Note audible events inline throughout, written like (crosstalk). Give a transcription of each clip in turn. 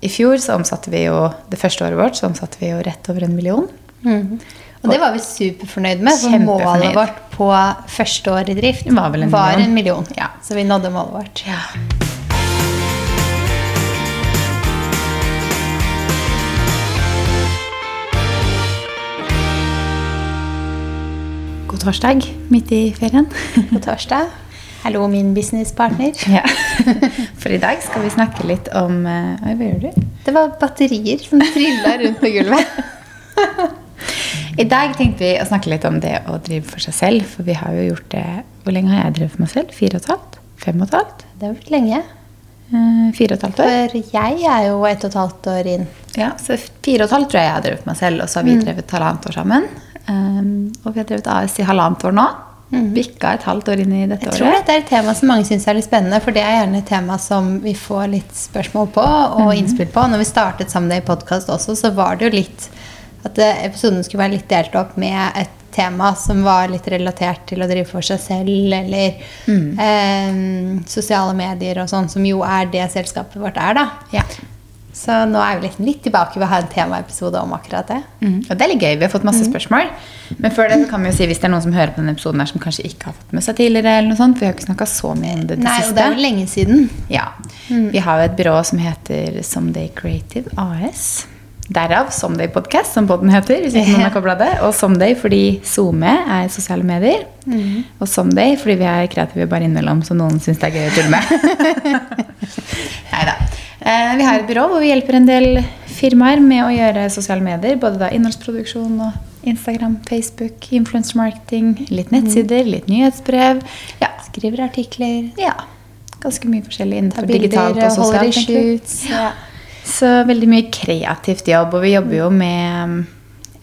I fjor så omsatte vi jo Det første året vårt så omsatte vi jo rett over en million. Og det var vi superfornøyd med. For målet vårt på første år i drift Var vel en million. en million. Ja. Så vi nådde målet vårt. Ja. God torsdag midt i ferien. På torsdag. Hallo, min businesspartner. Ja. (laughs) For i dag skal vi snakke litt om eh, hva gjør du? Det var batterier som trilla rundt på gulvet. (laughs) I dag tenkte vi å snakke litt om det å drive for seg selv. For vi har jo gjort det Hvor lenge har jeg drevet for meg selv? Fire og et halvt? Fem og et halvt? Det har vært lenge. Eh, fire og et halvt år? For jeg er jo ett og et halvt år inn. Ja, så fire og et halvt tror jeg jeg har drevet for meg selv, og så har vi drevet halvannet år sammen. Um, og vi har drevet AS i halvannet år nå. Bikka et halvt år inn i dette Jeg tror året. dette er et tema som mange syns er litt spennende, for det er gjerne et tema som vi får litt spørsmål på og innspill på. Når vi startet sammen det i Podcast også, så var det jo litt at eh, episoden skulle være litt delt opp med et tema som var litt relatert til å drive for seg selv, eller eh, sosiale medier og sånn, som jo er det selskapet vårt er, da. Ja. Så nå er vi litt, litt tilbake ved å ha en temaepisode om akkurat det. Mm. Og det er litt gøy. Vi har fått masse spørsmål. Men før det så kan vi jo si hvis det er noen som hører på denne episoden her som kanskje ikke har fått med seg tidligere, eller noe sånt, for vi har ikke snakka så mye om det til Nei, og det er jo lenge siden. Ja. Vi har jo et byrå som heter Someday Creative AS. Derav Someday Podcast, som podden heter. hvis ikke noen har (laughs) koblet det. Og Someday fordi SoMe er sosiale medier. Og Someday fordi vi er kreative bare innimellom, så noen syns det er gøy å tulle med. (laughs) Neida. Eh, vi har et byrå hvor vi hjelper en del firmaer med å gjøre sosiale medier. Både da innholdsproduksjon og Instagram, Facebook, influencer marketing, litt nettsider, litt nyhetsbrev. Ja, Skriver artikler, ja, ganske mye forskjellig innenfor bilder digitalt og sosialt. shoots. Ja. Så veldig mye kreativt jobb, og vi jobber jo med um,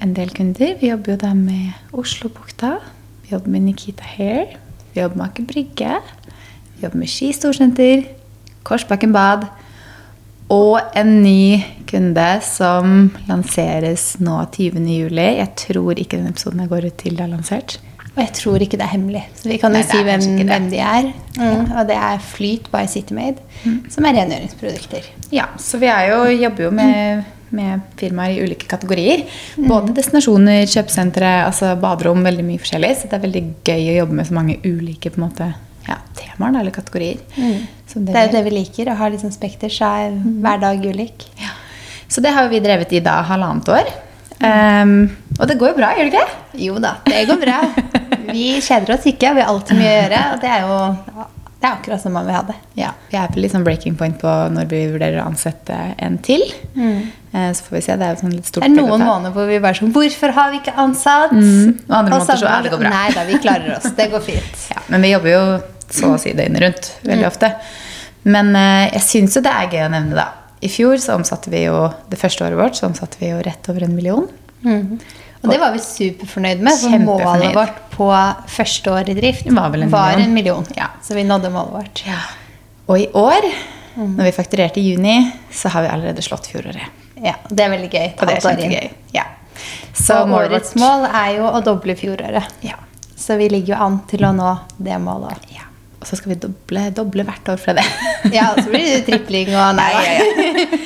en del kunder. Vi jobber jo da med Oslobukta, vi jobber med Nikita Hair, vi jobber med Aker Brygge, vi jobber med Ski Storsenter, Korsbakken Bad, og en ny kunde som lanseres nå 20. juli. Jeg tror ikke den episoden jeg går ut til er lansert. Og jeg tror ikke det er hemmelig. Så vi kan jo Nei, si hvem, hvem de er. Mm. Og det er Flyt by CityMade, som er rengjøringsprodukter. Ja, så vi jo, jobber jo med, med firmaer i ulike kategorier. Både destinasjoner, kjøpesentre, altså baderom, veldig mye forskjellig. Så det er veldig gøy å jobbe med så mange ulike på en måte, ja, temaer eller kategorier. Så Det er jo det vi liker, å ha litt sånn spekter, så er hver dag ulik. Ja. Så det har vi drevet i da halvannet år. Um, og det går jo bra, gjør det ikke? Jo da, det går bra. Vi kjeder oss ikke, vi har alltid mye å gjøre. Og det er jo det er akkurat som man vil ha det. Ja, vi er på litt sånn breaking point på når vi vurderer å ansette en til. Mm. så får vi se. Det er jo sånn litt stort Det er noen måneder hvor vi bare sånn Hvorfor har vi ikke ansatt? Mm. Og andre måneder så er det går bra. Nei da, vi klarer oss. Det går fint. Ja, men vi jobber jo så å si døgnet rundt veldig ofte. Men eh, jeg syns jo det er gøy å nevne, da. I fjor så omsatte vi jo det første året vårt så omsatte vi jo rett over en million. Og det var vi superfornøyd med. For målet vårt på første år i drift Var vel en million. en million. Ja. Så vi nådde målet vårt. Og i år, når vi fakturerte i juni, så har vi allerede slått fjoråret. Ja, Det er veldig gøy. Og det er kjempegøy. Ja. Så og målet årets vårt mål er jo å doble fjoråret. ja. Så vi ligger jo an til å nå det målet. ja. Og så skal vi doble, doble hvert år fra det. (laughs) Ja, så blir det tripling og nei, Ja, ja,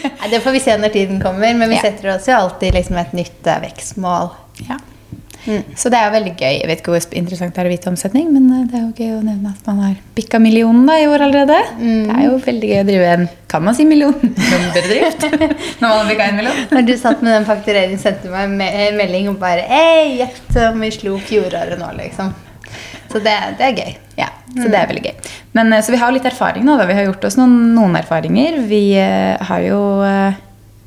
nei. Det får vi se når tiden kommer, men vi Ja. setter oss jo alltid liksom et nytt eh, vekstmål. Ja. Så det er jo veldig gøy. Jeg vet ikke hvor interessant det er å vite omsetning, men eh, det er jo gøy å nevne at man har bikka millionen da, i år allerede. Det er jo veldig gøy å drive en kan man si million (laughs) bedrift når man har bikka en million. Når du satt med den faktureringen, sendte du meg en en melding og bare Hei, gjett om vi slo fjoråret nå, liksom. Så det, det er gøy. Ja, så det er veldig gøy. Men, eh, så vi har litt erfaring nå. Da. Vi har gjort oss noen, noen erfaringer. Vi eh, har jo eh,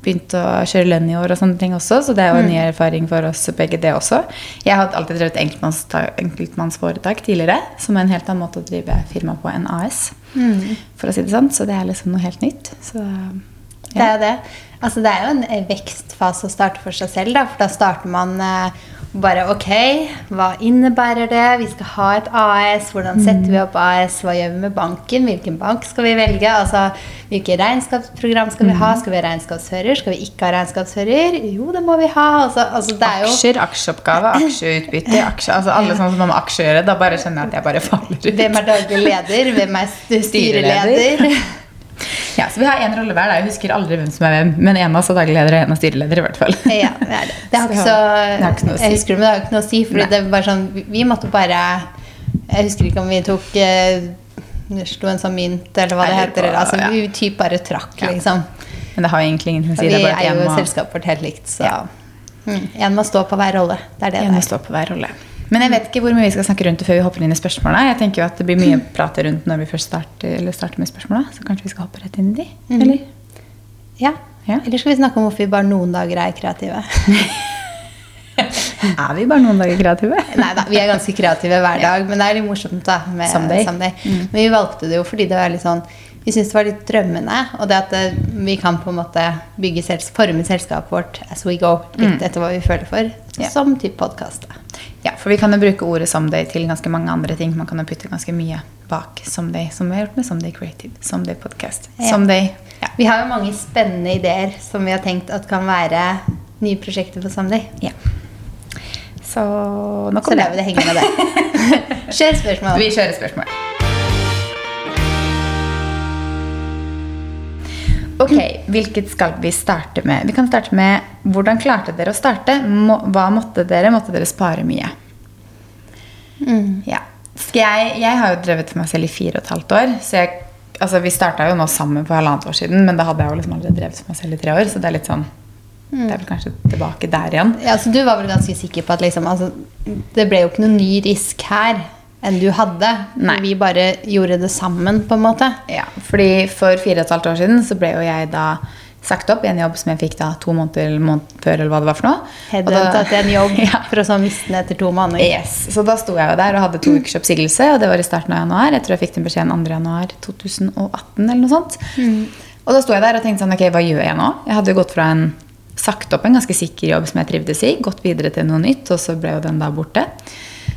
begynt å kjøre lønn i år og sånne ting også, så det er jo en ny erfaring for oss begge, det også. Jeg har alltid drevet enkeltmannsforetak tidligere, som er en helt annen måte å drive firma på enn AS, for å si det sånn. Så det er liksom noe helt nytt. Så Det er jo det. Altså, det er jo en vekstfase å starte for seg selv, da. For da starter man eh, bare Ok, hva innebærer det? Vi skal ha et AS. Hvordan setter vi opp AS? Hva gjør vi med banken? Hvilken bank skal vi velge? Altså, Hvilket regnskapsprogram skal vi ha? Skal vi ha regnskapsfører? Skal vi ikke ha regnskapsfører? Jo, det må vi ha. Altså, altså, det jo aksjer, aksjeoppgave, aksjeutbytte, aksje, altså alle sånne som har med aksjer å gjøre. Da bare skjønner jeg at jeg bare faller ut. Hvem er daglig leder? Hvem er styreleder? styreleder? Ja, så Vi har én rolle hver. Jeg husker aldri hvem som er hvem, men en av oss er daglig leder og en av styreleder. i hvert fall. (laughs) Ja, det er det. Det har ikke Så det har ikke noe å si. Jeg husker det, men det har ikke noe å si. Fordi Nei. det var sånn, vi- måtte bare Jeg husker ikke om vi tok eh, Slo en sånn mynt, eller hva det heter. på- altså, ja. Vi typ bare trakk, Ja. liksom. Men det har egentlig ingenting å si. vi det er jo må, selskapet vårt helt likt, så Ja. mm, En må stå på hver rolle. Det er det en må det er. stå på hver rolle. Men jeg vet ikke hvor mye vi skal snakke rundt det før vi hopper inn i spørsmålene. Jeg tenker jo at det blir mye prate rundt når vi først starter, eller starter med spørsmåla. Så kanskje vi skal hoppe rett inn i de? Mhm. Eller? Ja. Ja. Eller skal vi snakke om hvorfor vi bare noen dager er kreative? (laughs) Er vi bare noen dager kreative? (laughs) Nei da, vi er ganske kreative hver dag, men det er litt morsomt da med Someday. Someday. Mm. Men vi valgte det jo fordi det var litt sånn Vi syntes det var litt drømmende, og det at eh, vi kan på en måte bygge selskap, forme selskapet vårt as we go, litt Mm. etter hva vi føler for, som type podkast. Ja, for vi kan jo bruke ordet someday til ganske mange andre ting. Man kan jo putte ganske mye bak someday, som vi har gjort med Someday Creative, Someday Podcast. Ja. Someday ja. Vi har jo mange spennende ideer som vi har tenkt at kan være nye prosjekter for Someday. ja. Så nå Så kommer lar vi det henge med det. (laughs) Kjør spørsmål. Vi kjører spørsmål. Ok, hvilket skal vi starte med? Vi kan starte med hvordan klarte dere å starte? Må, hva måtte dere? Måtte dere spare mye? Mm. Ja. Jeg, jeg har jo drevet for meg selv i fire og et halvt år. Så jeg, altså vi starta jo nå sammen for halvannet år siden, men da hadde jeg jo liksom allerede drevet for meg selv i tre år. Så det er litt sånn Det er vel kanskje tilbake der igjen. Ja, så Du var vel ganske sikker på at liksom, altså, det ble jo ikke noen ny risk her enn du hadde. Nei. Vi bare gjorde det sammen, på en måte. Ja, fordi For fire og et halvt år siden så ble jo jeg da sagt opp i en jobb som jeg fikk da to måneder måned før, eller hva det var for noe. Headhunta da- tatt en jobb (laughs) ja. for å så miste den etter to måneder. Yes. Så da sto jeg jo der og hadde to ukers oppsigelse, og det var i starten av januar. Jeg tror jeg fikk den beskjeden 2. januar 2018 eller noe sånt. Og da sto jeg der og tenkte sånn, ok, hva gjør jeg nå? Jeg hadde jo gått fra en sagt opp en ganske sikker jobb som jeg trivdes i, gått videre til noe nytt, og så ble jo den da borte.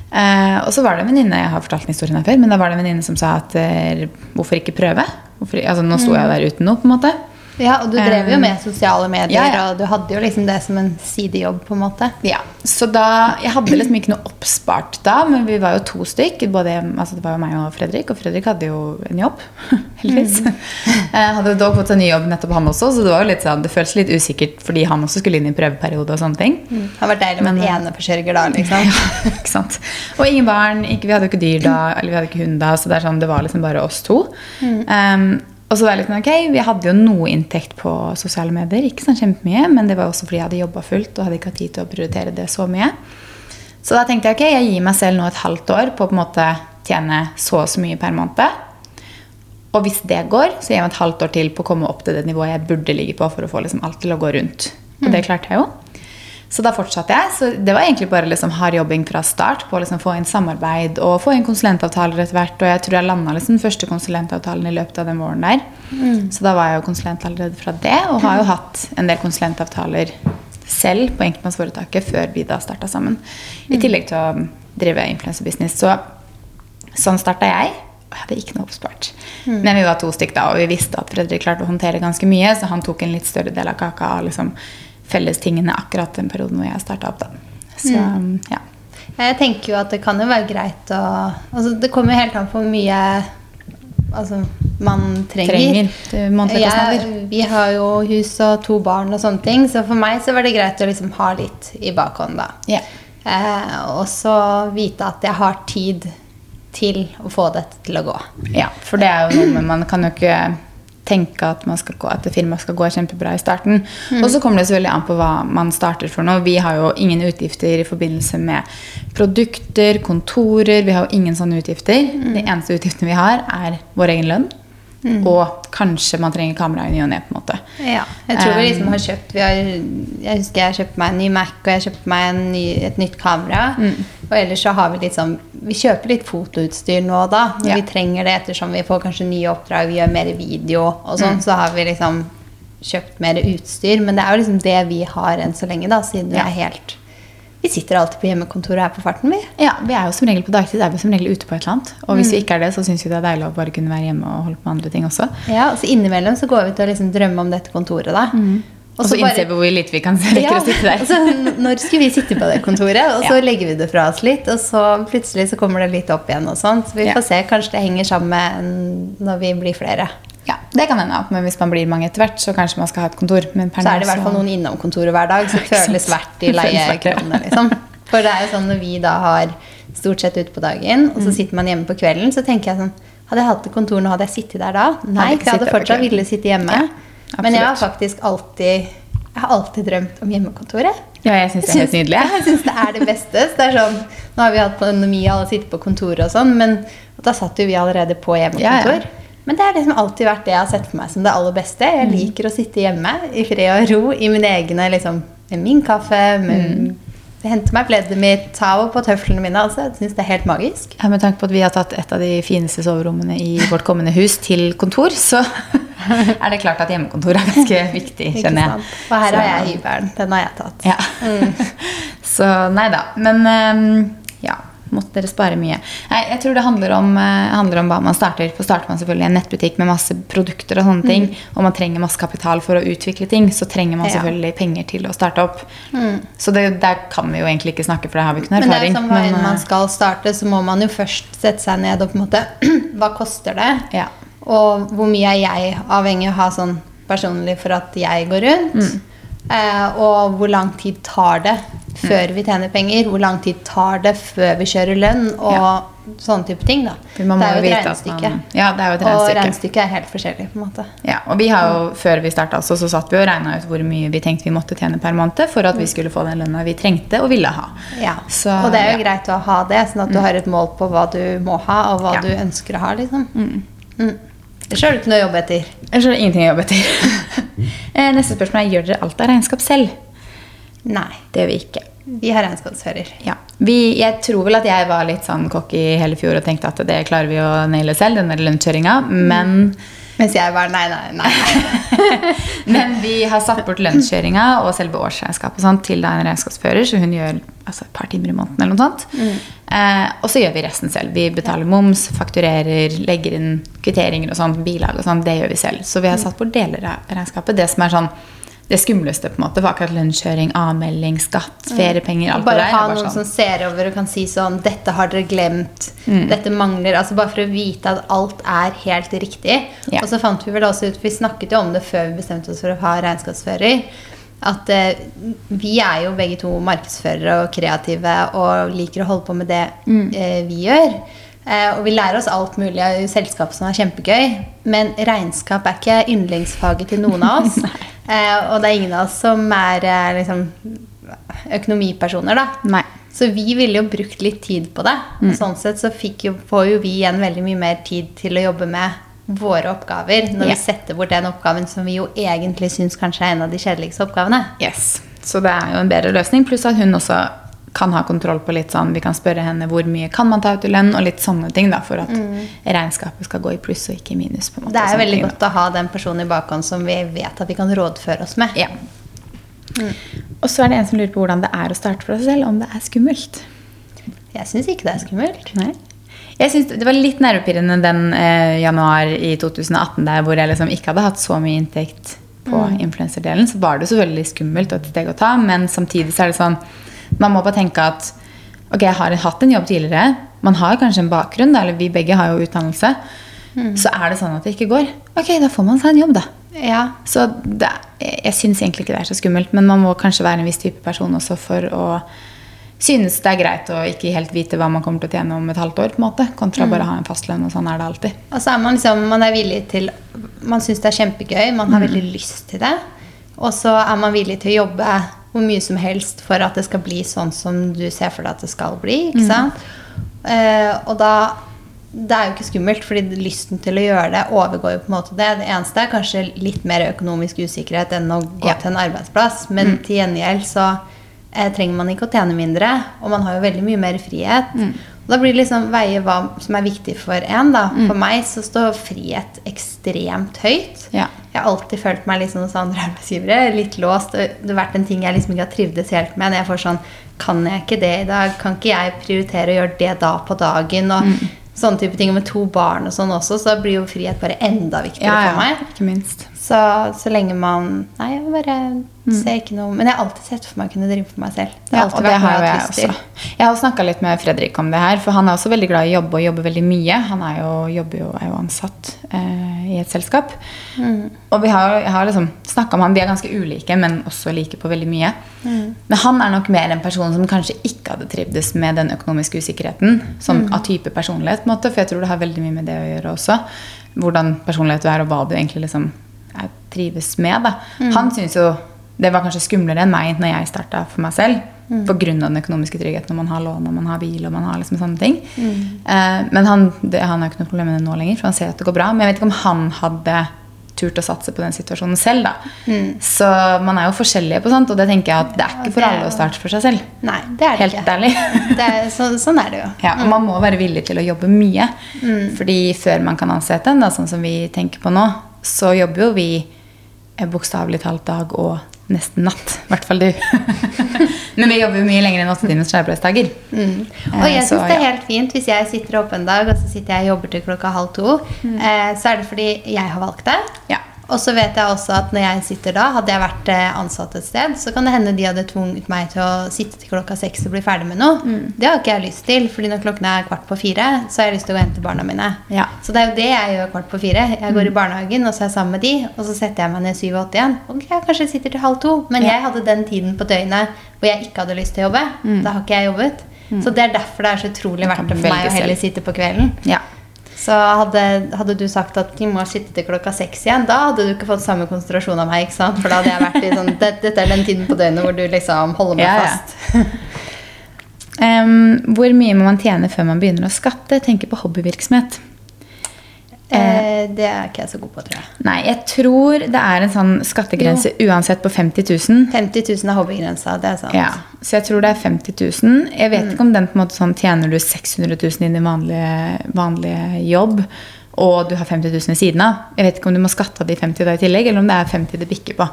Eh, og så var det en venninne jeg har fortalt den historien her før, men da var det en venninne som sa at eh, hvorfor ikke prøve? Hvorfor, altså, nå sto jeg der uten noe, på en måte. Ja, og du drev jo Um, med sosiale medier, ja, ja. og du hadde jo liksom det som en sidejobb, på en måte. Ja, så da, Jeg hadde liksom ikke noe oppspart da, men vi var jo to stykk. Både, altså det var jo meg og Fredrik, og Fredrik hadde jo en jobb. (laughs) heldigvis. Jeg (laughs) hadde jo dog fått en ny jobb nettopp han også, så det var jo litt sånn, det føltes litt usikkert fordi han også skulle inn i prøveperiode og sånne ting. Det har vært deilig med en eneforsørger da, (laughs) liksom. Ja, ikke sant? Og ingen barn. Ikke, vi hadde jo ikke dyr da, eller vi hadde ikke hund da, så det, sånn, det var liksom bare oss to. Um, og så var jeg litt sånn, ok, Vi hadde jo noe inntekt på sosiale medier, ikke sånn kjempemye, men det var også fordi jeg hadde jobba fullt og hadde ikke hatt tid til å prioritere det så mye. Så da tenkte jeg ok, jeg gir meg selv nå et halvt år på å på en måte tjene så og så mye per måned. Og hvis det går, så gir jeg meg et halvt år til på å komme opp til det nivået jeg burde ligge på for å få liksom alt til å gå rundt. Og det klarte jeg jo. Så da fortsatte jeg. Så det var egentlig bare liksom hard jobbing fra start på å liksom få inn samarbeid og få inn konsulentavtaler etter hvert. Og jeg tror jeg landa liksom den første konsulentavtalen i løpet av den våren der. Så da var jeg jo konsulent allerede fra det, og har jo hatt en del konsulentavtaler selv på enkeltmannsforetaket før vi da starta sammen. I tillegg til å drive influenserbusiness. Så sånn starta jeg. Og jeg hadde ikke noe oppspart. Men vi var to stykk da, og vi visste at Fredrik klarte å håndtere ganske mye, så han tok en litt større del av kaka liksom fellestingene akkurat den perioden hvor jeg starta opp. da. Så ja. Jeg tenker jo at det kan jo være greit å altså Det kommer jo helt an på hvor mye altså, man trenger. Trenger. Jeg, vi har jo hus og to barn og sånne ting, så for meg så var det greit å liksom ha litt i bakhånd, da. Yeah. Eh, og så vite at jeg har tid til å få dette til å gå. Ja, for det er jo noe Man kan jo ikke tenke at, gå, at firmaet skal gå kjempebra i starten. Og så kommer det selvfølgelig an på hva man starter for noe. Vi har jo ingen utgifter i forbindelse med produkter, kontorer. Vi har jo ingen sånne utgifter. De eneste utgiftene vi har, er vår egen lønn. Og kanskje man trenger kamera i ny og ne. Ja, jeg tror vi liksom har kjøpt vi har, Jeg husker jeg kjøpte meg en ny Mac og jeg kjøpte meg en ny, et nytt kamera. Og ellers så har vi litt sånn Vi kjøper litt fotoutstyr nå og da. Når Ja. vi trenger det ettersom vi får kanskje nye oppdrag, vi gjør mer video og sånn, så har vi liksom kjøpt mer utstyr. Men det er jo liksom det vi har enn så lenge, da, siden vi er helt Vi sitter alltid på hjemmekontoret her på farten, vi. Ja, vi er jo som regel På dagtid er vi som regel ute på et eller annet. Og hvis vi ikke er det, så syns vi det er deilig å bare kunne være hjemme og holde på med andre ting også. Ja, og så innimellom så går vi til å liksom drømme om dette kontoret, da. Og så innser vi hvor lite vi kan rekke å sitte der. og (laughs) så når skulle vi sitte på det kontoret? Og så Ja. legger vi det fra oss litt, og så plutselig så kommer det litt opp igjen. og sånt. Så vi Ja. får se. Kanskje det henger sammen når vi blir flere. Ja, det kan hende. Men hvis man blir mange etter hvert, så kanskje man skal ha et kontor. Men per Så er det i hvert fall noen innom kontoret hver dag, så Ja, føles verdt det. leiekronene, liksom. For det er jo sånn når vi da har stort sett ute på dagen, Mm. og så sitter man hjemme på kvelden, så tenker jeg sånn Hadde jeg hatt et kontor nå, hadde jeg sittet der da? Nei, jeg hadde fortsatt ville sitte hjemme. Ja, Men jeg har faktisk alltid jeg har alltid drømt om hjemmekontoret. Ja, jeg syns det er helt nydelig. Jeg syns det er det beste. Så det er sånn, nå har vi hatt pandemi, alle sitter på kontoret og sånn, men da satt jo vi allerede på hjemmekontor. Ja, ja. Men det har liksom alltid vært det jeg har sett for meg som det aller beste. Jeg Mm. liker å sitte hjemme i fred og ro i mine egne liksom, med min kaffe, med, Mm. hente meg pleddet mitt, ta over på tøflene mine. Altså, jeg synes det er helt magisk. Ja, med tanke på at vi har tatt et av de fineste soverommene i vårt kommende hus til kontor, så (laughs) er det klart at hjemmekontor er ganske (laughs) viktig, kjenner jeg. Og her Så- har jeg hybelen. Den har jeg tatt. Ja. (laughs) så nei da. Men ehm, ja, måtte dere spare mye. Nei, jeg tror det handler om, eh, handler om hva man starter. For starter man selvfølgelig en nettbutikk med masse produkter og sånne ting, og man trenger masse kapital for å utvikle ting, så trenger man selvfølgelig Ja. penger til å starte opp. Så det, der kan vi jo egentlig ikke snakke, for det har vi ikke noe Men det er erfaring. som hva enn man eh, skal starte, så må man jo først sette seg ned og på en måte (clears throat) Hva koster det? Ja. Og hvor mye er jeg avhengig av å ha sånn personlig for at jeg går rundt? Mm. Eh, og hvor lang tid tar det før vi tjener penger? Hvor lang tid tar det før vi kjører lønn? Og Ja. sånne type ting, da. Det er jo et regnestykke. ja, det er jo et Og regnestykke. regnestykket er helt forskjellig, på en måte. Ja, og vi har jo, Før vi starta også, så satt vi og regna ut hvor mye vi tenkte vi måtte tjene per måned for at vi skulle få den lønna vi trengte og ville ha. Ja. Så, og det er jo ja. greit å ha det, sånn at du har et mål på hva du må ha, og hva Ja. du ønsker å ha, liksom. Mm. Det ser du ikke noe jobb etter. Jeg ser ingenting å jobbe etter. (laughs) Eh, Neste spørsmål er gjør dere alt av regnskap selv. Nei. Det gjør vi ikke. Vi har regnskapsfører. Ja. Vi, jeg tror vel at jeg var litt sånn cocky hele fjor og tenkte at det klarer vi å naile selv, denne lønnskjøringa. Men, Mens jeg bare nei, nei, nei. (laughs) men vi har satt bort lønnskjøringa og selve årsregnskapet sånn, til en regnskapsfører, så hun gjør altså, et par timer i måneden eller noe sånt. Eh, og så gjør vi resten selv. Vi betaler moms, fakturerer, legger inn kvitteringer og sånn, bilag og sånn. Det gjør vi selv. Så vi har satt bort deler av regnskapet. Det som er sånn det skumleste, på en måte, for akkurat lønnskjøring, avmelding, skatt, feriepenger, alt Bare det der. ha er bare noen sånn. som ser over og kan si sånn Dette har dere glemt. Mm. Dette mangler. Altså Bare for å vite at alt er helt riktig. Ja. Og så fant vi vel også ut Vi snakket jo om det før vi bestemte oss for å ha regnskapsfører. At eh, vi er jo begge to markedsførere og kreative og liker å holde på med det Mm. eh, vi gjør. Eh, og vi lærer oss alt mulig av selskap som er kjempegøy. Men regnskap er ikke yndlingsfaget til noen av oss. (laughs) eh, og det er ingen av oss som er eh, liksom økonomipersoner, da. Nei. Så vi ville jo brukt litt tid på det. Mm. Sånn sett så jo, får jo vi igjen veldig mye mer tid til å jobbe med våre oppgaver når yeah. vi setter bort den oppgaven som vi jo egentlig syns kanskje er en av de kjedeligste oppgavene. Yes. Så det er jo en bedre løsning. Pluss at hun også kan ha kontroll på litt sånn Vi kan spørre henne hvor mye kan man ta ut i lønn, og litt sånne ting da, for at regnskapet skal gå i pluss og ikke i minus. på en måte. Mm. Det er jo veldig ting, da. godt å ha den personen i bakhånd som vi vet at vi kan rådføre oss med. Ja. Og så er det en som lurer på hvordan det er å starte for seg selv, om det er skummelt. Jeg syns ikke det er skummelt. Nei. Jeg synes Det var litt nervepirrende den eh, januar i 2018 der hvor jeg liksom ikke hadde hatt så mye inntekt på Mm. influenserdelen. Så var det så veldig skummelt og et steg å ta, men samtidig så er det sånn Man må bare tenke at ok, jeg har hatt en jobb tidligere. Man har kanskje en bakgrunn, da, eller vi begge har jo utdannelse. Mm. Så er det sånn at det ikke går. Ok, da får man seg en jobb, da. Ja. Så det, jeg syns egentlig ikke det er så skummelt, men man må kanskje være en viss type person også for å synes det er greit å ikke helt vite hva man kommer til å tjene om et halvt år, på en måte, kontra Mm. bare ha en fastlønn, og sånn er det alltid. Og så er man liksom Man er villig til Man syns det er kjempegøy, man Mm. har veldig lyst til det. Og så er man villig til å jobbe hvor mye som helst for at det skal bli sånn som du ser for deg at det skal bli. Mm. ikke sant? Eh, og da Det er jo ikke skummelt, fordi lysten til å gjøre det overgår jo på en måte det. Det eneste er kanskje litt mer økonomisk usikkerhet enn å gå Ja. til en arbeidsplass. Men til gjengjeld så eh, trenger man ikke å tjene mindre, og man har jo veldig mye mer frihet. Og da blir det liksom veie hva som er viktig for en. da. For meg så står frihet ekstremt høyt. Ja. Jeg har alltid følt meg litt sånn hos andre arbeidsgivere. Litt låst. Det har vært en ting jeg liksom ikke har trivdes helt med. Når jeg får sånn Kan jeg ikke det i dag? Kan ikke jeg prioritere å gjøre det da på dagen? Og sånne type ting. Og med to barn og sånn også, så blir jo frihet bare enda viktigere Ja, for meg. ikke minst. Så, så lenge man Nei, jeg bare ser ikke noe Men jeg har alltid sett for meg å kunne drive for meg selv. Det har Ja, og det har jo jeg også. Jeg har snakka litt med Fredrik om det her, for han er også veldig glad i å jobbe og jobber veldig mye. Han er jo, jo, er jo ansatt eh, i et selskap. Og vi har, jeg har liksom snakka med han, vi er ganske ulike, men også like på veldig mye. Men han er nok mer en person som kanskje ikke hadde trivdes med den økonomiske usikkerheten. Sånn av type personlighet, på en måte, for jeg tror det har veldig mye med det å gjøre også. Hvordan personlighet du er, og hva du egentlig liksom er, trives med. Da. Han syns jo det var kanskje skumlere enn meg når jeg starta for meg selv. Mm. Pga. den økonomiske tryggheten når man har lån og man har bil. og man har liksom sånne ting. Mm. Eh, men han, det, han har ikke noe problem med det nå lenger, for han ser at det går bra. Men jeg vet ikke om han hadde turt å satse på den situasjonen selv. da. Mm. Så man er jo forskjellige på sånt, og det tenker jeg at det er ikke for alle å starte for seg selv. Nei, det er det Helt ikke. ærlig. (laughs) Det er, så, sånn er det jo. (laughs) Ja, og man må være villig til å jobbe mye. Fordi før man kan ansette en, da, sånn som vi tenker på nå, så jobber jo vi eh, bokstavelig talt dag og nesten natt. I hvert fall du. (laughs) Men vi jobber jo mye lenger enn åtte timers arbeidsdager. Og jeg Eh, syns det er helt fint hvis jeg sitter oppe en dag og så sitter jeg og jobber til klokka halv to. Eh, så er det fordi jeg har valgt det. Ja. Og så vet jeg også at når jeg sitter da, hadde jeg vært eh, ansatt et sted, så kan det hende de hadde tvunget meg til å sitte til klokka seks og bli ferdig med noe. Det har ikke jeg lyst til, fordi når klokken er kvart på fire, så har jeg lyst til å gå og hente barna mine. Ja. Så det er jo det jeg gjør kvart på fire. Jeg går i barnehagen, og så er jeg sammen med de, og så setter jeg meg ned syv-åtte igjen. Ok, jeg kanskje sitter til halv to. Men Ja. jeg hadde den tiden på døgnet hvor jeg ikke hadde lyst til å jobbe. Da har ikke jeg jobbet. Så det er derfor det er så utrolig verdt det for meg å heller sitte på kvelden. ja. Så hadde, hadde du sagt at de må sitte til klokka seks igjen, da hadde du ikke fått samme konsentrasjon av meg. ikke sant? For da hadde jeg vært i sånn det, Dette er den tiden på døgnet hvor du liksom holder meg Ja, ja. fast. (laughs) Hvor mye må man tjene før man begynner å skatte? Tenker på hobbyvirksomhet. Eh, det er ikke jeg så god på, tror jeg. Nei, jeg tror det er en sånn skattegrense uansett på 50 000. 50 000 er hobbygrensa, det er sant. Ja, så jeg tror det er 50 000. Jeg vet ikke om den på en måte sånn tjener du 600 000 i din vanlige, vanlige jobb, og du har 50 000 ved siden av. Jeg vet ikke om du må skatte av de 50 da i tillegg, eller om det er 50 det bikker på.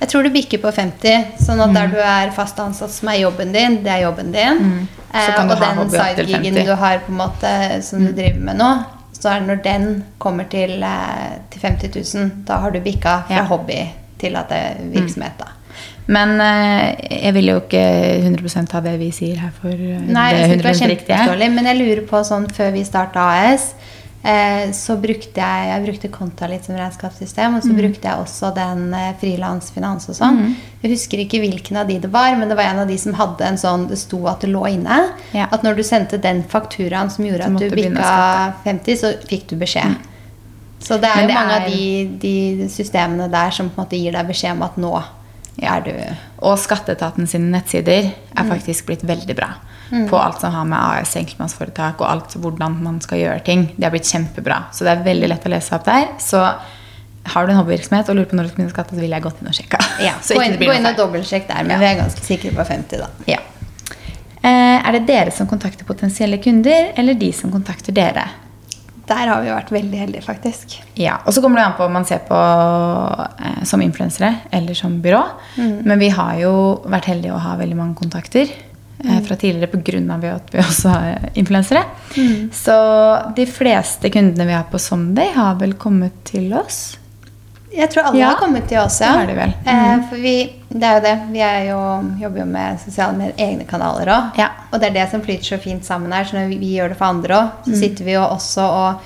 Jeg tror du bikker på 50, sånn at Mm. der du er fast ansatt som er jobben din, det er jobben din. Mm. Eh, og den sidegigen du har på en måte som du driver med nå, så er det når den kommer til, eh, til 50 000, da har du bikka fra Ja. hobby til at det er virksomhet. da. Men eh, jeg vil jo ikke 100 ta det vi sier her for eh, Nei, det jeg er synes det var 100 riktige. men jeg lurer på sånn før vi starta AS, så brukte jeg, jeg brukte Konta litt som regnskapssystem, Mm. og så brukte jeg også den eh, frilansfinans og sånn. Jeg husker ikke hvilken av de det var, men det var en av de som hadde en sånn, det sto at det lå inne. Ja. At når du sendte den fakturaen som gjorde at du bikka 50, så fikk du beskjed. Så det er jo det mange er- av de, de systemene der som på en måte gir deg beskjed om at nå Ja. er du Og Skatteetaten sine nettsider er Mm. faktisk blitt veldig bra. På alt som har med AS, enkeltmannsforetak og alt hvordan man skal gjøre ting. Det har blitt kjempebra. Så det er veldig lett å lese opp der. Så har du en hobbyvirksomhet og lurer på når du skal begynne å skatte, så ville jeg gått inn og sjekka. (laughs) ja, (laughs) Gå inn, gå inn og dobbeltsjekk der, men Ja. vi er ganske sikre på 50, da. Ja. Eh, er det dere som kontakter potensielle kunder, eller de som kontakter dere? Der har vi vært veldig heldige, faktisk. Ja, og så kommer det an på om man ser på eh, som influensere eller som byrå. Men vi har jo vært heldige å ha veldig mange kontakter eh, fra tidligere pga. at vi også har influensere. Så de fleste kundene vi har på Someday, har vel kommet til oss. Jeg tror alle Ja, har kommet til oss, ja. det det vel. Eh, for vi, det er jo det. Vi er jo, jobber jo med sosiale med egne kanaler òg. Ja. Og det er det som flyter så fint sammen her. Så når vi, vi gjør det for andre òg, Mm. så sitter vi jo også og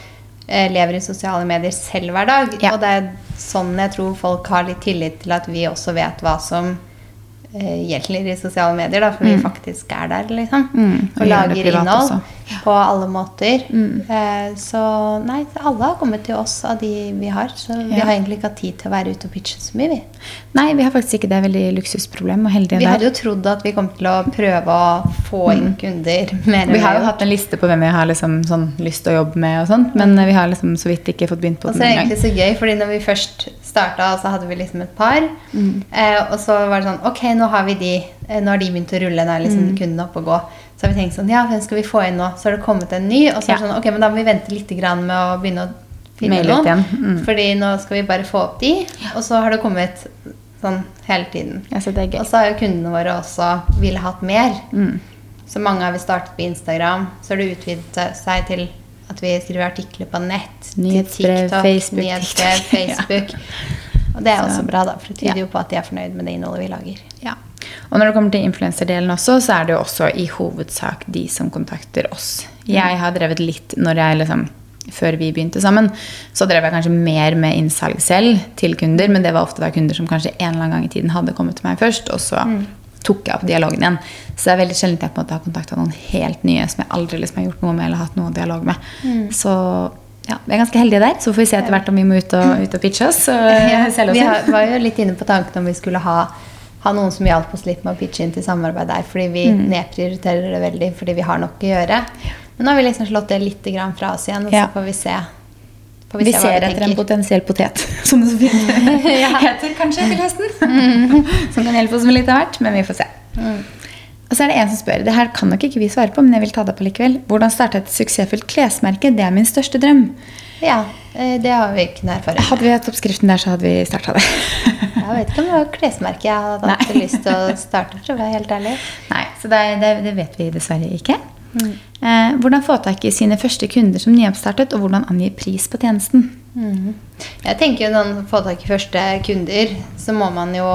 eh, lever i sosiale medier selv hver dag. Ja. Og det er sånn jeg tror folk har litt tillit til at vi også vet hva som eh, gjelder i sosiale medier, da, for vi faktisk er der, liksom. Mm, og Og, lager innhold. Mm. på alle måter. Eh, så nei, alle har kommet til oss av de vi har. Så vi har egentlig ikke hatt tid til å være ute og pitche så mye, vi. Nei, vi har faktisk ikke det. Veldig luksusproblem. og heldige Vi der. hadde jo trodd at vi kom til å prøve å få inn kunder mer Mm. Vi har jo hatt en liste på hvem vi har liksom, sånn, lyst til å jobbe med, og sånt, men eh, vi har liksom så vidt ikke fått begynt på Og så er det egentlig så gøy, fordi når vi først starta, så hadde vi liksom et par. Mm. Eh, og så var det sånn Ok, nå har vi de. Eh, Nå har de begynt å rulle. Nå er liksom Mm. kundene oppe og gå. Så har vi tenkt sånn Ja, hvem skal vi få inn nå? Så har det kommet en ny. Og så er det Ja. sånn Ok, men da må vi vente litt grann med å begynne å finne noen. Mm. Fordi nå skal vi bare få opp de. Og så har det kommet sånn hele tiden. Ja, så er. Og så har jo kundene våre også ville hatt mer. Mm. Så mange har vi startet på Instagram. Så har det utvidet seg til at vi skriver artikler på nett. til Nyhetsbrev, TikTok, Facebook, nyhetsbrev, TikTok, (laughs) ja. Og det er Så- også bra, da, for det tyder jo på at de er fornøyd med det innholdet vi lager. Ja. Og når det kommer til influenserdelen også, så er det jo også i hovedsak de som kontakter oss. Jeg har drevet litt når jeg liksom før vi begynte sammen. Så drev jeg kanskje mer med innsalg selv til kunder, men det var ofte da kunder som kanskje en eller annen gang i tiden hadde kommet til meg først, og så tok jeg opp dialogen igjen. Så det er veldig sjelden jeg på en måte har kontakta noen helt nye som jeg aldri liksom har gjort noe med eller hatt noe dialog med. Så ja, vi er ganske heldige der. Så får vi se etter hvert om vi må ut og, ut og pitche oss. (laughs) Ja, vi har, var jo litt inne på tanken om vi skulle ha, ha noen som hjalp oss litt med å pitche inn til samarbeid der, fordi vi Mm. nedprioriterer det veldig fordi vi har nok å gjøre. Men nå har vi liksom slått det litt fra oss igjen, og så får vi se. Får Vi se hva ser etter en potensiell potet, (laughs) som det så fint (laughs) heter kanskje til høsten. Som kan hjelpe oss med litt av hvert, men vi får se. Og så er det en som spør, det her kan nok ikke vi svare på, men jeg vil ta det på likevel. Hvordan starte et suksessfullt klesmerke? Det er min største drøm. Ja, eh, det har vi ikke noe erfaring med. Hadde vi hatt oppskriften der, så hadde vi starta det. (laughs) Jeg vet ikke om det var klesmerke jeg hadde hatt Nei. lyst til å starte, for å være helt ærlig. Nei, så det, det, det vet vi dessverre ikke. Eh, hvordan få tak i sine første kunder som nyoppstartet, og hvordan angi pris på tjenesten? Jeg tenker jo Når man får tak i første kunder, så må man jo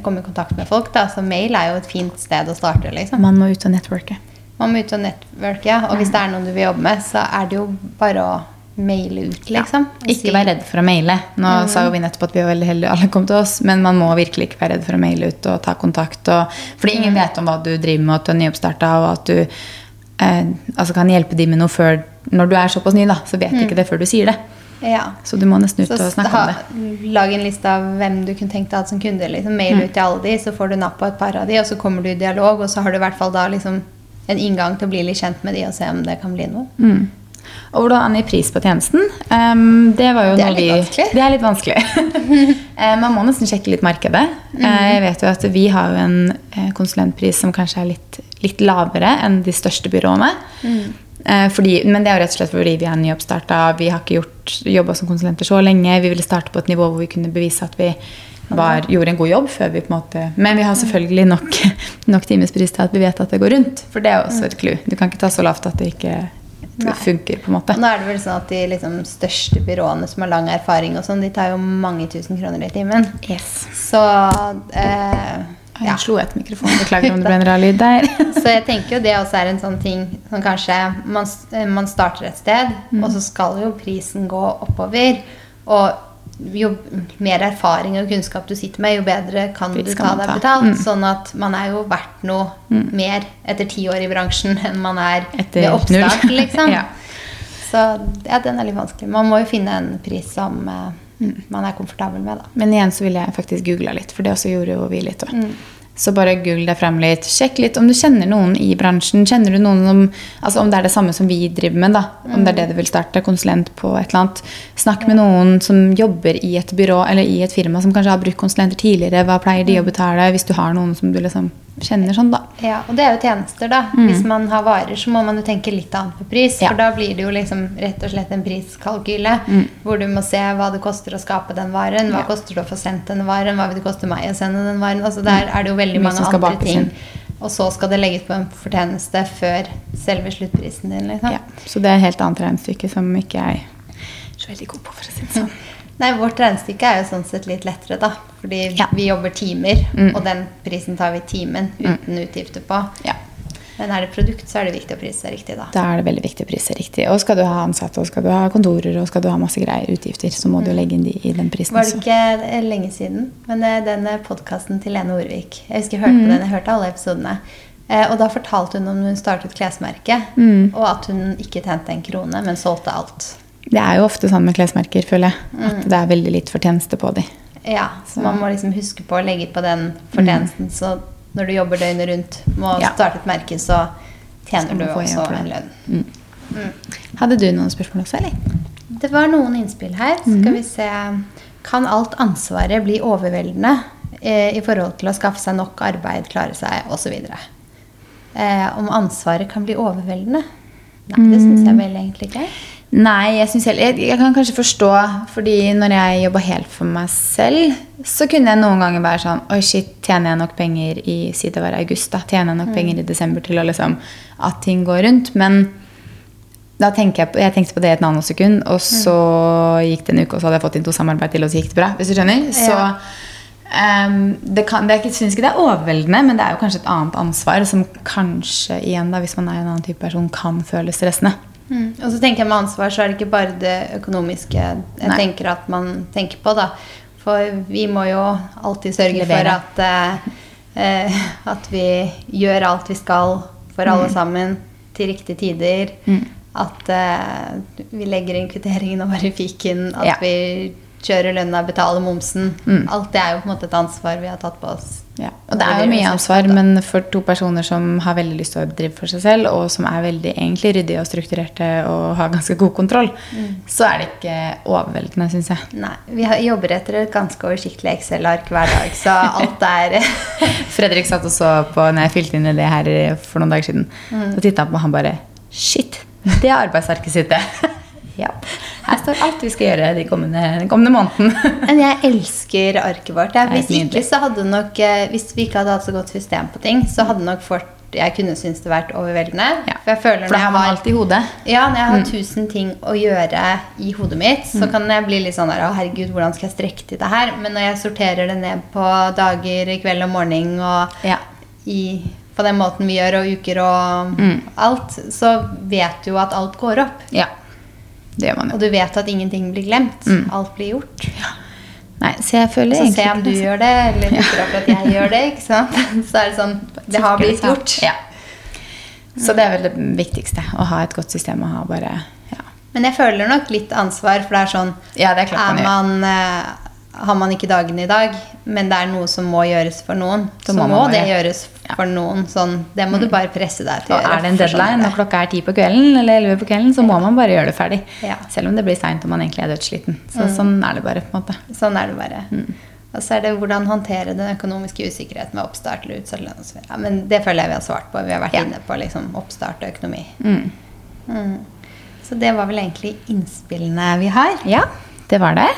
komme i kontakt med folk. da, Så mail er jo et fint sted å starte. liksom. Man må ut og networke. Man må ut og networke, ja. Og hvis det er noen du vil jobbe med, så er det jo bare å maile ut, liksom. si- Ikke vær redd for å maile. Nå sa jo vi nettopp at vi var veldig heldige alle kom til oss, men man må virkelig ikke være redd for å maile ut og ta kontakt. Og, fordi ingen vet om hva du driver med, og at du er nyoppstarta, og at du eh, altså kan hjelpe dem med noe før Når du er såpass ny, da, så vet mm. ikke det før du sier det. Ja. Så du må nesten ut Så og snakke ha, om det. lag en liste av hvem du kunne tenkt deg å ha som kunde. Liksom. Mail Mm. ut til alle de, så får du napp på et par av de, og så kommer du i dialog, og så har du i hvert fall da liksom en inngang til å bli litt kjent med de og se om det kan bli noe. Mm. Og hvordan angi pris på tjenesten? Um, det Det er vi. Det er litt vanskelig. (laughs) Eh, man må nesten sjekke litt markedet. Mm. Eh, jeg vet jo at vi har en eh, konsulentpris som kanskje er litt, litt lavere enn de største byråene. Mhm. Eh, fordi, men det er jo rett og slett fordi vi er nyoppstarta. Vi har ikke jobba som konsulenter så lenge. Vi ville starte på et nivå hvor vi kunne bevise at vi var, gjorde en god jobb. før vi på en måte, Men vi har selvfølgelig nok, (laughs) nok timespris til at vi vet at det går rundt. For det er også et clou. Du kan ikke ta så lavt at det ikke Nei. funker. på en måte. Nå er det vel sånn at de liksom største byråene som har lang erfaring, og sånn, de tar jo mange tusen kroner i timen. Yes. Så eh, Jeg ja. slo etter mikrofonen. Beklager om det ble en (laughs) rar lyd der. Så jeg tenker jo det også er en sånn ting som kanskje man, man starter et sted, Mm. og så skal jo prisen gå oppover. Og jo mer erfaring og kunnskap du sitter med, jo bedre kan Pris du ta deg ta. betalt. Mm. Sånn at man er jo verdt noe mer etter ti år i bransjen enn man er Etter ved oppstart, (laughs) liksom. Ja. Så ja, den er litt vanskelig. Man må jo finne en pris som eh, Mm. man er komfortabel med, da. Men igjen så ville jeg faktisk googla litt, for det også gjorde jo vi litt. Mm. Så bare google deg frem litt. Sjekk litt om du kjenner noen i bransjen. Kjenner du noen om, altså om det er det samme som vi driver med, da. Om det er det du vil starte, konsulent på et eller annet. Snakk med noen som jobber i et byrå eller i et firma som kanskje har brukt konsulenter tidligere. Hva pleier de å betale? Hvis du har noen som du liksom kjenner sånn, da. Ja, og det er jo tjenester, da. Hvis man har varer, så må man jo tenke litt annet på pris. Mm. Ja. For da blir det jo liksom rett og slett en priskalkyle. Hvor du må se hva det koster å skape den varen. Hva Mm. Ja. koster det å få sendt den varen? Hva vil det koste meg å sende den varen? Altså Der er det jo veldig mange andre ting. Og så skal det legges på en fortjeneste før selve sluttprisen din. liksom. Ja. Så det er et helt annet regnestykke som ikke jeg er så veldig god på, for å si det sånn. Nei, Vårt regnestykke er jo sånn sett litt lettere, da. Fordi Ja. vi jobber timer, Mm. og den prisen tar vi timen uten utgifter på. Ja. Men er det produkt, så er det viktig å prise riktig, da. Da er det veldig viktig å prise riktig. Og skal du ha ansatte, og skal du ha kontorer, og skal du ha masse greier, utgifter, så må du legge inn de i den prisen. Mm. Var det ikke eh, lenge siden? Men eh, den podkasten til Lene Orvik Jeg husker jeg hørte på den, jeg hørte alle episodene. Eh, og da fortalte hun om hun startet klesmerket, og at hun ikke tjente en krone, men solgte alt. Det er jo ofte sånn med klesmerker, føler jeg. Mm. At det er veldig litt fortjeneste på dem. Ja, Så man må liksom huske på å legge på den fortjenesten. Så når du jobber døgnet rundt med å Ja. starte et merke, så tjener du også en lønn. en lønn. Hadde du noen spørsmål også, eller? Det var noen innspill her. Skal vi se Kan alt ansvaret bli overveldende eh, i forhold til å skaffe seg nok arbeid, klare seg osv.? Eh, om ansvaret kan bli overveldende? Nei, det syns jeg vel egentlig ikke. Nei, jeg, synes jeg, jeg kan kanskje forstå fordi når jeg jobba helt for meg selv, så kunne jeg noen ganger være sånn Oi, shit, tjener jeg nok penger i si det var august, da? Tjener jeg nok penger i desember til å liksom At ting går rundt? Men da tenker jeg, på, jeg tenkte på det i et nanosekund, og så gikk det en uke, og så hadde jeg fått inn to samarbeid til, og så gikk det bra. Hvis du skjønner? Så Ja. um, det kan, det jeg syns ikke det er overveldende, men det er jo kanskje et annet ansvar som kanskje igjen, da, hvis man er en annen type person, kan føles stressende. Mm. Og så tenker jeg med ansvar så er det ikke bare det økonomiske jeg Nei. tenker at man tenker på, da. For vi må jo alltid sørge Levere. for at, eh, eh, at vi gjør alt vi skal for alle sammen til riktige tider. Mm. At eh, vi legger inn kvitteringen og bare fiken. At Ja. vi kjører lønna, betaler momsen. Mm. Alt det er jo på en måte et ansvar vi har tatt på oss. Ja, og det er jo mye ansvar, men for to personer som har veldig lyst til å drive for seg selv, og som er veldig egentlig ryddige og strukturerte og har ganske god kontroll, Mm. så er det ikke overveldende, syns jeg. Nei, vi jobber etter et ganske oversiktlig Excel-ark hver dag, så alt er (laughs) Fredrik satt og så på når jeg fylte inn i det her for noen dager siden. Mm. Så titta han på han bare Shit! Det er arbeidsarket sitt, det. ja. (laughs) Her står alt vi skal gjøre de kommende, den kommende måneden. (laughs) Men jeg elsker arket vårt. Hvis ikke nok eh, Hvis vi ikke hadde hatt så godt system på ting, så hadde nok fort jeg kunne synes det vært overveldende. Ja. For jeg føler For det når har jeg har alltid i hodet. Ja, når jeg har tusen ting å gjøre i hodet mitt, så kan jeg bli litt sånn der Å, herregud, hvordan skal jeg strekke til det her? Men når jeg sorterer det ned på dager, kveld og morgen og Ja. i, på den måten vi gjør, og uker og Mm. alt, så vet du jo at alt går opp. ja. Det gjør man jo. Og du vet at ingenting blir glemt. Mm. Alt blir gjort. Nei, så jeg føler Så se om du gjør det, eller dukker opp at jeg gjør det. ikke sant? (laughs) Så er det sånn Det har blitt gjort. Ja. Så det er vel det viktigste. Å ha et godt system og ha bare ja. Men jeg føler nok litt ansvar, for det er sånn Ja, det er klart man er man, eh, Har man ikke dagen i dag, men det er noe som må gjøres for noen, Så må må, det gjøres for noen. Sånn, det må du bare presse deg til å gjøre. er det en deadline når klokka er ti på kvelden eller elleve på kvelden, så må man bare gjøre det ferdig. Ja. Selv om det blir seint og man egentlig er dødssliten. Så sånn er det bare. på en måte. Sånn er det bare. Mm. Og så er det hvordan håndtere den økonomiske usikkerheten med oppstart eller utsatt lønn. Ja, men det føler jeg vi har svart på. Vi har vært Ja. inne på liksom, oppstart og økonomi. Mm. Mm. Så det var vel egentlig innspillene vi har. Ja, det var det.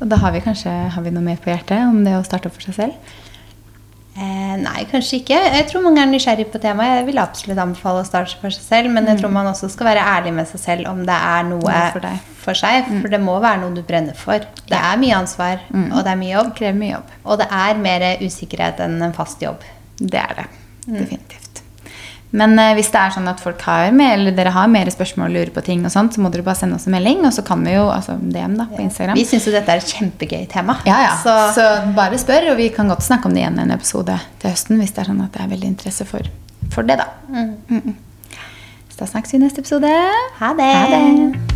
Og da har vi kanskje har vi noe mer på hjertet om det å starte opp for seg selv. Eh, nei, kanskje ikke. Jeg tror mange er nysgjerrig på temaet. Jeg vil absolutt anbefale å starte for seg selv, men jeg tror man også skal være ærlig med seg selv om det er noe Noe for deg. for seg. For det må være noe du brenner for. Det er mye ansvar, og det er mye jobb. Det krever mye jobb. Og det er mer usikkerhet enn en fast jobb. Det er det. Definitivt. Men eh, hvis det er sånn at folk har mer, eller dere har mer spørsmål og lurer på ting, og sånt, så må dere bare sende oss en melding, og så kan vi jo altså DM da, på Instagram. Vi syns jo dette er et kjempegøy tema. Ja, ja. Så, Så, bare spør, og vi kan godt snakke om det igjen i en episode til høsten hvis det er sånn at det er veldig interesse for, for det, da. mm. Mm. Så da snakkes vi i neste episode. ha det. Ha det.